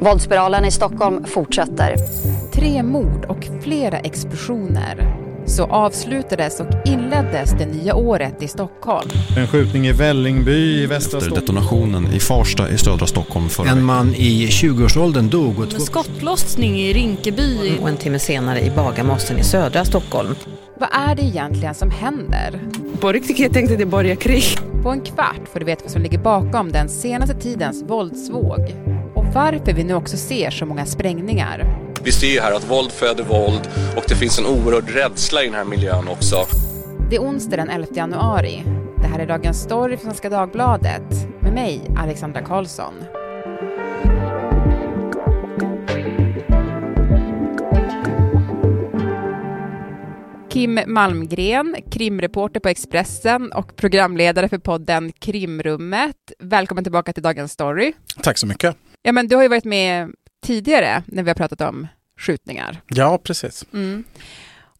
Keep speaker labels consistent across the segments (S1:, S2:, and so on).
S1: Våldsspiralen i Stockholm fortsätter.
S2: Tre mord och flera explosioner. Så avslutades och inleddes det nya året i Stockholm.
S3: En skjutning i Vällingby i västra
S4: Efter
S3: Stockholm.
S4: detonationen i Farsta i södra Stockholm förra
S5: En man i 20-årsåldern dog och två...
S6: En skottlossning i Rinkeby.
S7: och en timme senare i Bagarmossen i södra Stockholm.
S2: Vad är det egentligen som händer?
S8: På riktigt jag tänkte det börjar krig.
S2: På en kvart får du veta vad som ligger bakom den senaste tidens våldsvåg varför vi nu också ser så många sprängningar.
S9: Vi ser ju här att våld föder våld och det finns en oerhörd rädsla i den här miljön också.
S2: Det är onsdag den 11 januari. Det här är Dagens Story från Svenska Dagbladet med mig, Alexandra Karlsson. Kim Malmgren, krimreporter på Expressen och programledare för podden Krimrummet. Välkommen tillbaka till Dagens Story.
S10: Tack så mycket.
S2: Ja, men du har ju varit med tidigare när vi har pratat om skjutningar.
S10: Ja, precis.
S2: Mm.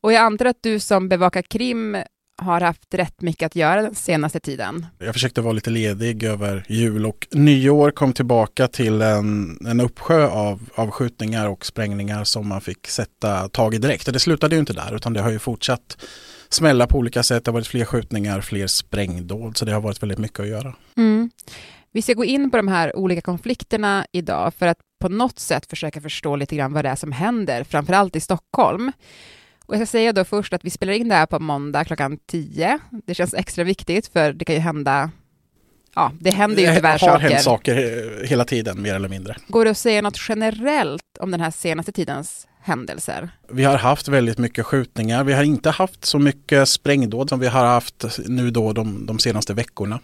S2: Och jag antar att du som bevakar krim har haft rätt mycket att göra den senaste tiden.
S10: Jag försökte vara lite ledig över jul och nyår kom tillbaka till en, en uppsjö av, av skjutningar och sprängningar som man fick sätta tag i direkt. Och det slutade ju inte där utan det har ju fortsatt smälla på olika sätt. Det har varit fler skjutningar, fler sprängdåd så det har varit väldigt mycket att göra.
S2: Mm. Vi ska gå in på de här olika konflikterna idag för att på något sätt försöka förstå lite grann vad det är som händer, framförallt i Stockholm. Och jag ska säga då först att vi spelar in det här på måndag klockan 10. Det känns extra viktigt för det kan ju hända, ja, det händer ju tyvärr
S10: Det har hänt
S2: saker.
S10: saker eh, hela tiden mer eller mindre.
S2: Går det att säga något generellt om den här senaste tidens händelser?
S10: Vi har haft väldigt mycket skjutningar. Vi har inte haft så mycket sprängdåd som vi har haft nu då de, de senaste veckorna.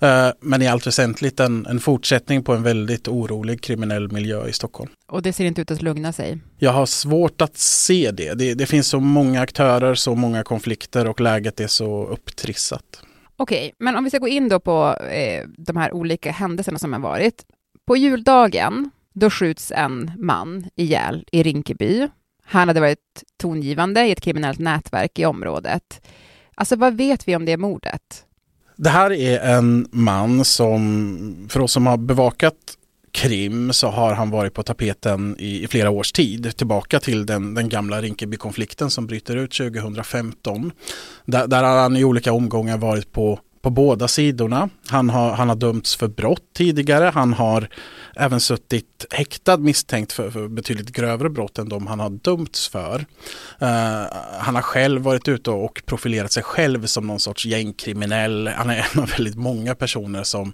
S10: Eh, Men i allt väsentligt en, en fortsättning på en väldigt orolig kriminell miljö i Stockholm.
S2: Och det ser inte ut att lugna sig.
S10: Jag har svårt att se det. det. Det finns så många aktörer, så många konflikter och läget är så upptrissat.
S2: Okej, men om vi ska gå in då på eh, de här olika händelserna som har varit. På juldagen, då skjuts en man ihjäl i Rinkeby. Han hade varit tongivande i ett kriminellt nätverk i området. Alltså vad vet vi om det mordet?
S10: Det här är en man som, för oss som har bevakat krim så har han varit på tapeten i, i flera års tid. Tillbaka till den, den gamla Rinkeby-konflikten som bryter ut 2015. Där, där har han i olika omgångar varit på på båda sidorna. Han har, han har dömts för brott tidigare. Han har även suttit häktad misstänkt för, för betydligt grövre brott än de han har dömts för. Uh, han har själv varit ute och profilerat sig själv som någon sorts gängkriminell. Han är en av väldigt många personer som,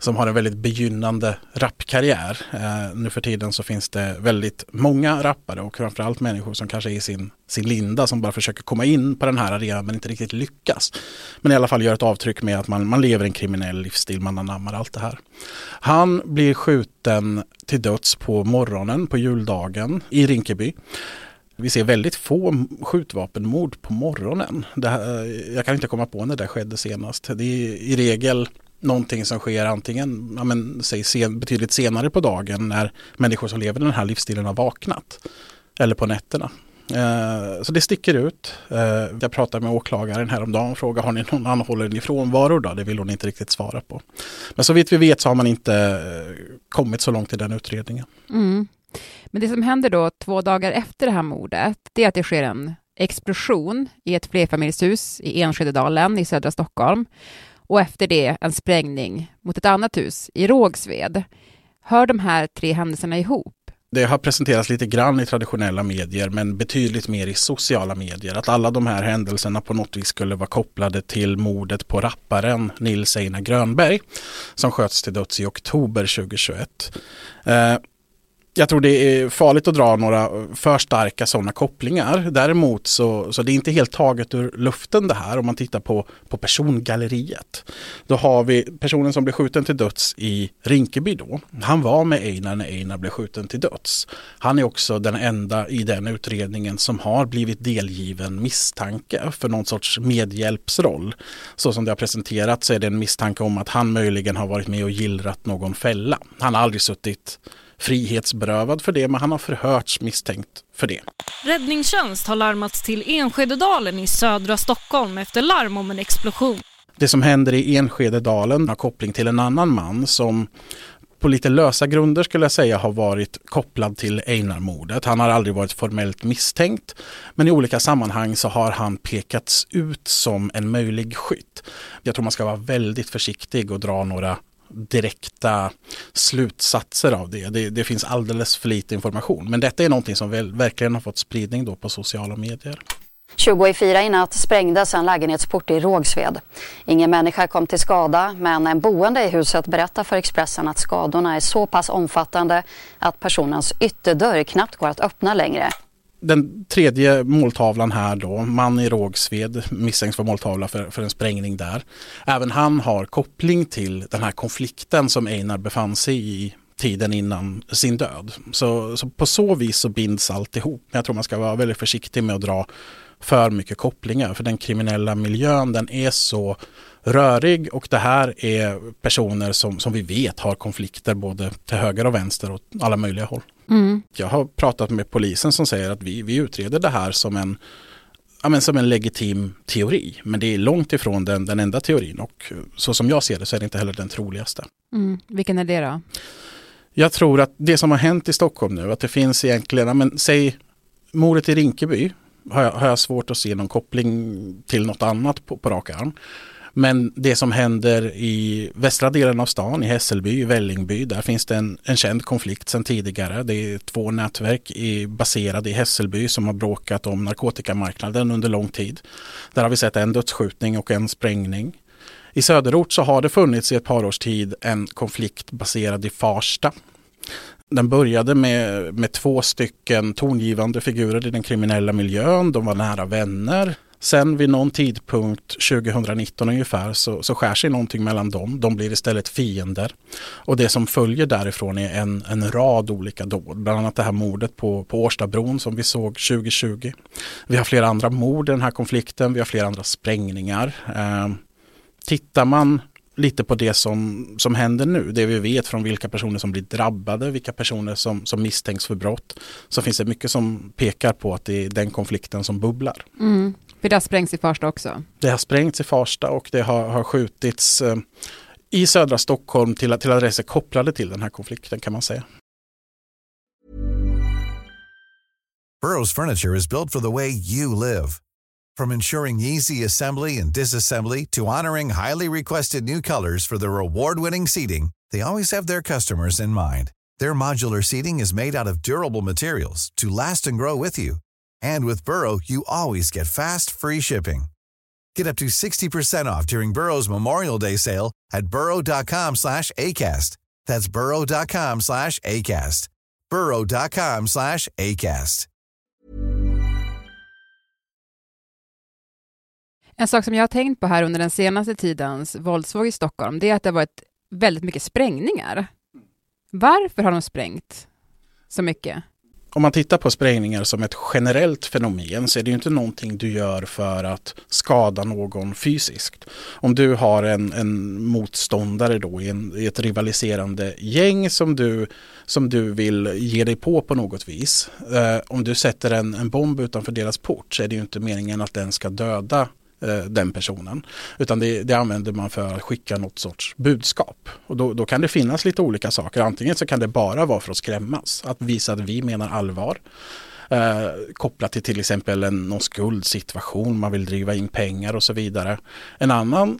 S10: som har en väldigt begynnande rapkarriär. Eh, nu för tiden så finns det väldigt många rappare och framförallt människor som kanske är i sin, sin linda som bara försöker komma in på den här arenan men inte riktigt lyckas. Men i alla fall gör ett avtryck med att man, man lever en kriminell livsstil, man anammar allt det här. Han blir skjuten till döds på morgonen på juldagen i Rinkeby. Vi ser väldigt få skjutvapenmord på morgonen. Det här, eh, jag kan inte komma på när det skedde senast. Det är i regel någonting som sker antingen ja, men, säg, sen, betydligt senare på dagen när människor som lever den här livsstilen har vaknat. Eller på nätterna. Eh, så det sticker ut. Eh, jag pratade med åklagaren häromdagen och frågade har ni någon anhållen i frånvaro då? Det vill hon inte riktigt svara på. Men så vitt vi vet så har man inte eh, kommit så långt i den utredningen.
S2: Mm. Men det som händer då två dagar efter det här mordet, det är att det sker en explosion i ett flerfamiljshus i Enskededalen i södra Stockholm. Och efter det en sprängning mot ett annat hus i Rågsved. Hör de här tre händelserna ihop?
S10: Det har presenterats lite grann i traditionella medier men betydligt mer i sociala medier. Att alla de här händelserna på något vis skulle vara kopplade till mordet på rapparen Nils Einar Grönberg som sköts till döds i oktober 2021. Eh, jag tror det är farligt att dra några för starka sådana kopplingar. Däremot så, så det är inte helt taget ur luften det här om man tittar på, på persongalleriet. Då har vi personen som blev skjuten till döds i Rinkeby då. Han var med Einar när Einar blev skjuten till döds. Han är också den enda i den utredningen som har blivit delgiven misstanke för någon sorts medhjälpsroll. Så som det har presenterats så är det en misstanke om att han möjligen har varit med och gillrat någon fälla. Han har aldrig suttit frihetsberövad för det men han har förhörts misstänkt för det.
S6: Räddningstjänst har larmats till Enskededalen i södra Stockholm efter larm om en explosion.
S10: Det som händer i Enskededalen har koppling till en annan man som på lite lösa grunder skulle jag säga har varit kopplad till Einar-mordet. Han har aldrig varit formellt misstänkt men i olika sammanhang så har han pekats ut som en möjlig skytt. Jag tror man ska vara väldigt försiktig och dra några direkta slutsatser av det. det. det. finns alldeles för lite information. Men detta är någonting som väl, verkligen har fått spridning då på sociala medier.
S1: 20 i fyra i natt sprängdes en lägenhetsport i Rågsved. Ingen människa kom till skada men en boende i huset berättar för Expressen att skadorna är så pass omfattande att personens ytterdörr knappt går att öppna längre.
S10: Den tredje måltavlan här då, man i Rågsved misstänks vara måltavla för, för en sprängning där. Även han har koppling till den här konflikten som Einar befann sig i tiden innan sin död. Så, så på så vis så binds alltihop. Jag tror man ska vara väldigt försiktig med att dra för mycket kopplingar. För den kriminella miljön den är så rörig och det här är personer som, som vi vet har konflikter både till höger och vänster och alla möjliga håll. Mm. Jag har pratat med polisen som säger att vi, vi utreder det här som en, ja, men som en legitim teori. Men det är långt ifrån den, den enda teorin och så som jag ser det så är det inte heller den troligaste.
S2: Mm. Vilken är det då?
S10: Jag tror att det som har hänt i Stockholm nu, att det finns egentligen, men säg mordet i Rinkeby har jag, har jag svårt att se någon koppling till något annat på, på rak arm. Men det som händer i västra delen av stan, i Hässelby, i Vällingby, där finns det en, en känd konflikt sedan tidigare. Det är två nätverk i, baserade i Hässelby som har bråkat om narkotikamarknaden under lång tid. Där har vi sett en dödsskjutning och en sprängning. I söderort så har det funnits i ett par års tid en konflikt baserad i Farsta den började med, med två stycken tongivande figurer i den kriminella miljön. De var nära vänner. Sen vid någon tidpunkt 2019 ungefär så, så skär sig någonting mellan dem. De blir istället fiender. Och det som följer därifrån är en, en rad olika dåd. Bland annat det här mordet på, på Årstabron som vi såg 2020. Vi har flera andra mord i den här konflikten. Vi har flera andra sprängningar. Eh, tittar man lite på det som, som händer nu. Det vi vet från vilka personer som blir drabbade, vilka personer som, som misstänks för brott. Så finns det mycket som pekar på att det är den konflikten som bubblar.
S2: Mm. För det har sprängts i Farsta också?
S10: Det har sprängts i Farsta och det har, har skjutits eh, i södra Stockholm till, till adresser kopplade till den här konflikten kan man säga.
S11: Burrows furniture is built for the way you live. From ensuring easy assembly and disassembly to honoring highly requested new colors for their award-winning seating, they always have their customers in mind. Their modular seating is made out of durable materials to last and grow with you. And with Burrow, you always get fast, free shipping. Get up to 60% off during Burrow's Memorial Day sale at burrow.com slash ACAST. That's burrow.com slash ACAST. burrow.com slash ACAST.
S2: En sak som jag har tänkt på här under den senaste tidens våldsvåg i Stockholm, det är att det har varit väldigt mycket sprängningar. Varför har de sprängt så mycket?
S10: Om man tittar på sprängningar som ett generellt fenomen så är det ju inte någonting du gör för att skada någon fysiskt. Om du har en, en motståndare då i, en, i, ett rivaliserande gäng som du, som du vill ge dig på på något vis. Eh, om du sätter en, en bomb utanför deras port så är det ju inte meningen att den ska döda Eh, den personen. Utan det, det, använder man för att skicka något sorts budskap. Och då, då, kan det finnas lite olika saker. Antingen så kan det bara vara för att skrämmas, att visa att vi menar allvar. Eh, kopplat till till exempel en, någon skuldsituation, man vill driva in pengar och så vidare. En annan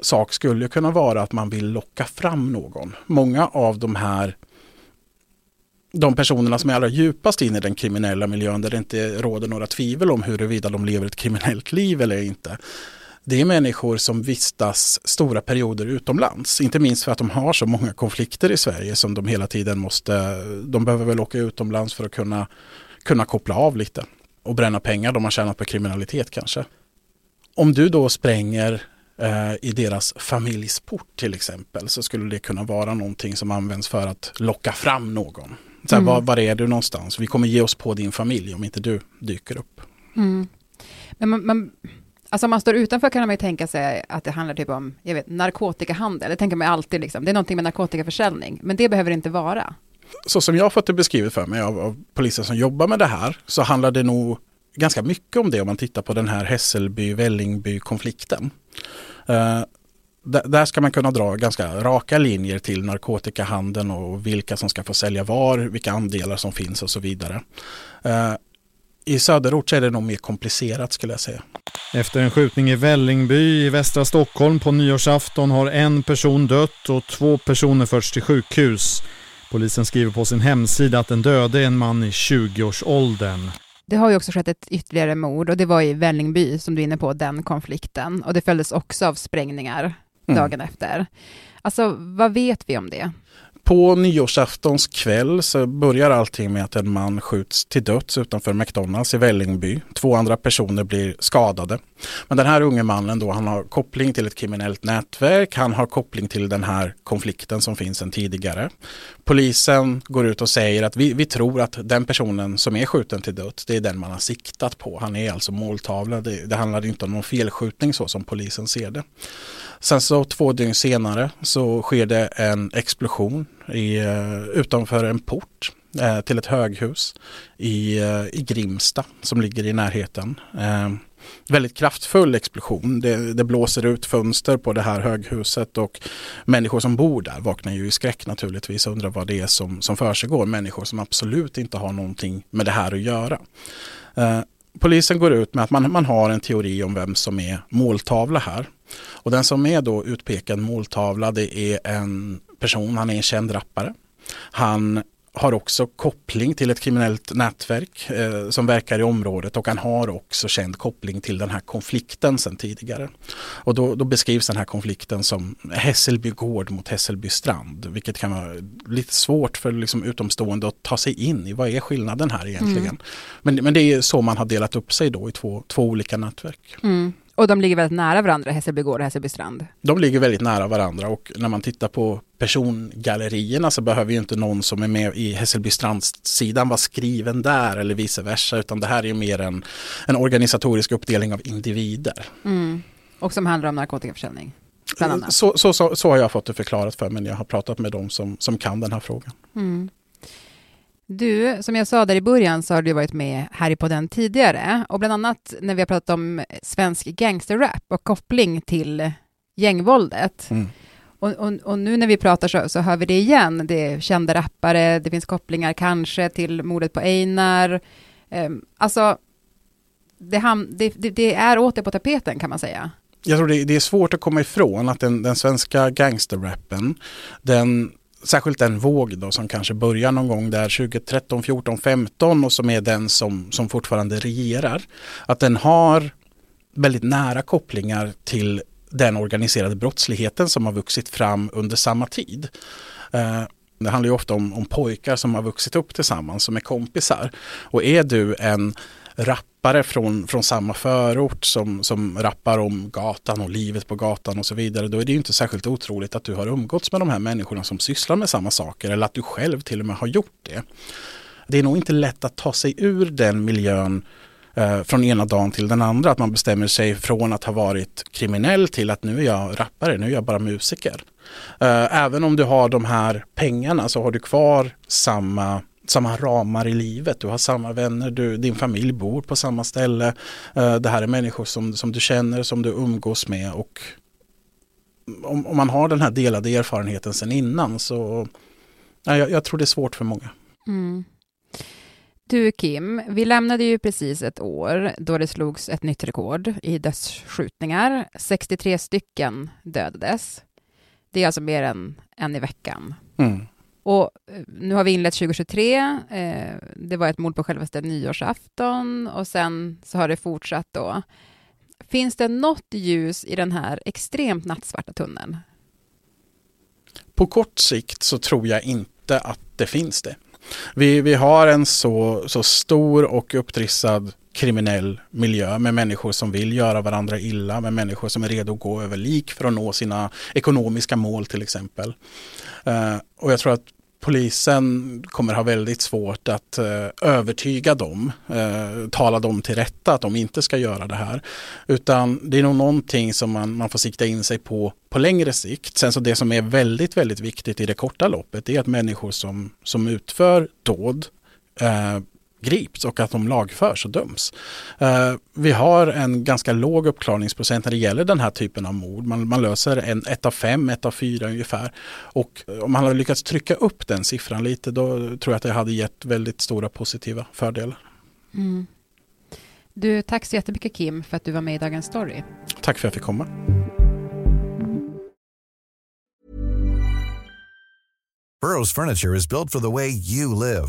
S10: sak skulle kunna vara att man vill locka fram någon. Många av de här de personerna som är allra djupast in i den kriminella miljön där det inte råder några tvivel om huruvida de lever ett kriminellt liv eller inte. Det är människor som vistas stora perioder utomlands. Inte minst för att de har så många konflikter i Sverige som de hela tiden måste, de behöver väl åka utomlands för att kunna, kunna koppla av lite och bränna pengar de har tjänat på kriminalitet kanske. Om du då spränger eh, i deras familjsport till exempel så skulle det kunna vara någonting som används för att locka fram någon. Så här, mm. var, var, är du någonstans? Vi kommer ge oss på din familj om inte du dyker upp.
S2: Mm. Men man, man, alltså om man står utanför kan man ju tänka sig att det handlar typ om jag vet, narkotikahandel. Det tänker man alltid, liksom. det är någonting med narkotikaförsäljning. Men det behöver det inte vara.
S10: Så som jag har fått det beskrivet för mig av, av poliser som jobbar med det här så handlar det nog ganska mycket om det om man tittar på den här Hässelby-Vällingby-konflikten. Uh, där ska man kunna dra ganska raka linjer till narkotikahandeln och vilka som ska få sälja var, vilka andelar som finns och så vidare. Eh, I söderort är det nog mer komplicerat skulle jag säga.
S3: Efter en skjutning i Vällingby i västra Stockholm på nyårsafton har en person dött och två personer förts till sjukhus. Polisen skriver på sin hemsida att den döde är en man i 20-årsåldern.
S2: Det har ju också skett ett ytterligare mord och det var i Vällingby som du är inne på, den konflikten. Och det följdes också av sprängningar mm. dagen efter. Alltså, vad vet vi om det?
S10: På nyårsaftons kväll så börjar allting med att en man skjuts till döds utanför McDonalds i Vällingby. Två andra personer blir skadade. Men den här unge mannen då, han har koppling till ett kriminellt nätverk. Han har koppling till den här konflikten som finns sedan tidigare. Polisen går ut och säger att vi, vi tror att den personen som är skjuten till döds, det är den man har siktat på. Han är alltså måltavla. Det, det handlar inte om någon felskjutning så som polisen ser det. Sen så två dygn senare så sker det en explosion i, eh, utanför en port eh, till ett höghus i, eh, i Grimsta som ligger i närheten. Väldigt kraftfull explosion. Det, det, blåser ut fönster på det här höghuset och människor som bor där vaknar ju i skräck naturligtvis och undrar vad det är som, som försiggår. Människor som absolut inte har någonting med det här att göra. Polisen går ut med att man, man har en teori om vem som är måltavla här. Och den som är då utpekad måltavla det är en person, han är en känd rappare. Han har också koppling till ett kriminellt nätverk eh, som verkar i området och han har också känd koppling till den här konflikten sedan tidigare. Och då, då beskrivs den här konflikten som Hässelby gård mot Hässelby strand, vilket kan vara lite svårt för liksom utomstående att ta sig in i. Vad är skillnaden här egentligen? Mm. Men, men det är så man har delat upp sig då i två, två olika nätverk.
S2: Mm. Och de ligger väldigt nära varandra, Hässelby gård och Hässelby strand?
S10: De ligger väldigt nära varandra och när man tittar på persongallerierna så behöver ju inte någon som är med i Hässelby sidan vara skriven där eller vice versa utan det här är mer en, en organisatorisk uppdelning av individer.
S2: Mm. Och som handlar om narkotikaförsäljning?
S10: Så, så, så, så, har jag fått det förklarat för mig när jag har pratat med dem som, som kan den här frågan.
S2: Mm. Du, som jag sa där i början så har du varit med här i podden tidigare och bland annat när vi har pratat om svensk gangsterrap och koppling till gängvåldet. Mm. Och, och, och, nu när vi pratar så, så hör vi det igen. Det är kända rappare, det finns kopplingar kanske till mordet på Einar. Um, alltså, det, ham, det, det, det, är åter på tapeten kan man säga.
S10: Jag tror det, det är svårt att komma ifrån att den, den svenska gangsterrappen, den särskilt den våg då som kanske börjar någon gång där 2013, 14, 15 och som är den som, som fortfarande regerar. Att den har väldigt nära kopplingar till den organiserade brottsligheten som har vuxit fram under samma tid. Eh, det handlar ju ofta om, om pojkar som har vuxit upp tillsammans som är kompisar. Och är du en rappare från, från samma förort som, som rappar om gatan och livet på gatan och så vidare, då är det ju inte särskilt otroligt att du har umgåtts med de här människorna som sysslar med samma saker eller att du själv till och med har gjort det. Det är nog inte lätt att ta sig ur den miljön eh, från ena dagen till den andra. Att man bestämmer sig från att ha varit kriminell till att nu är jag rappare, nu är jag bara musiker. Eh, även om du har de här pengarna så har du kvar samma samma ramar i livet. Du har samma vänner, du, din familj bor på samma ställe. Uh, det här är människor som, som du känner, som du umgås med och om, om man har den här delade erfarenheten sedan innan så ja, jag, jag tror det är svårt för många.
S2: Mm. Du Kim, vi lämnade ju precis ett år då det slogs ett nytt rekord i dödsskjutningar. 63 stycken dödades. Det är alltså mer än en i veckan. Mm. Och eh, nu har vi inlett 2023. Eh, det var ett mord på självaste nyårsafton och sen så har det fortsatt då. Finns det något ljus i den här extremt nattsvarta tunneln?
S10: På kort sikt så tror jag inte att det finns det. Vi, vi har en så, så stor och upptrissad kriminell miljö med människor som vill göra varandra illa, med människor som är redo att gå över lik för att nå sina ekonomiska mål till exempel. Uh, och jag tror att polisen kommer ha väldigt svårt att uh, övertyga dem, uh, tala dem till rätta att de inte ska göra det här. Utan det är nog någonting som man, man får sikta in sig på på längre sikt. Sen så det som är väldigt, väldigt viktigt i det korta loppet är att människor som, som utför dåd grips och att de lagförs och döms. Uh, vi har en ganska låg uppklarningsprocent när det gäller den här typen av mord. Man, man löser en, ett av fem, ett av fyra ungefär. Och om man hade lyckats trycka upp den siffran lite då tror jag att det hade gett väldigt stora positiva fördelar. Mm.
S2: Du, tack så jättemycket Kim för att du var med i Dagens Story.
S10: Tack för att jag fick komma.
S11: Burrows furniture is built for the way you live.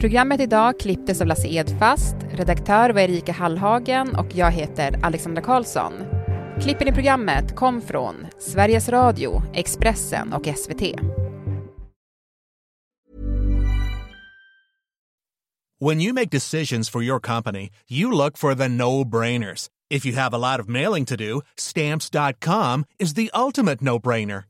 S2: Programmet idag klipptes av Lasse Edfast, redaktör var Erika Hallhagen och jag heter Alexandra Karlsson. Klippen i programmet kom från Sveriges Radio, Expressen och SVT.
S12: When you make decisions for your company, you look for the no-brainers. If you have a lot of mailing to do, stamps.com is the ultimate no-brainer.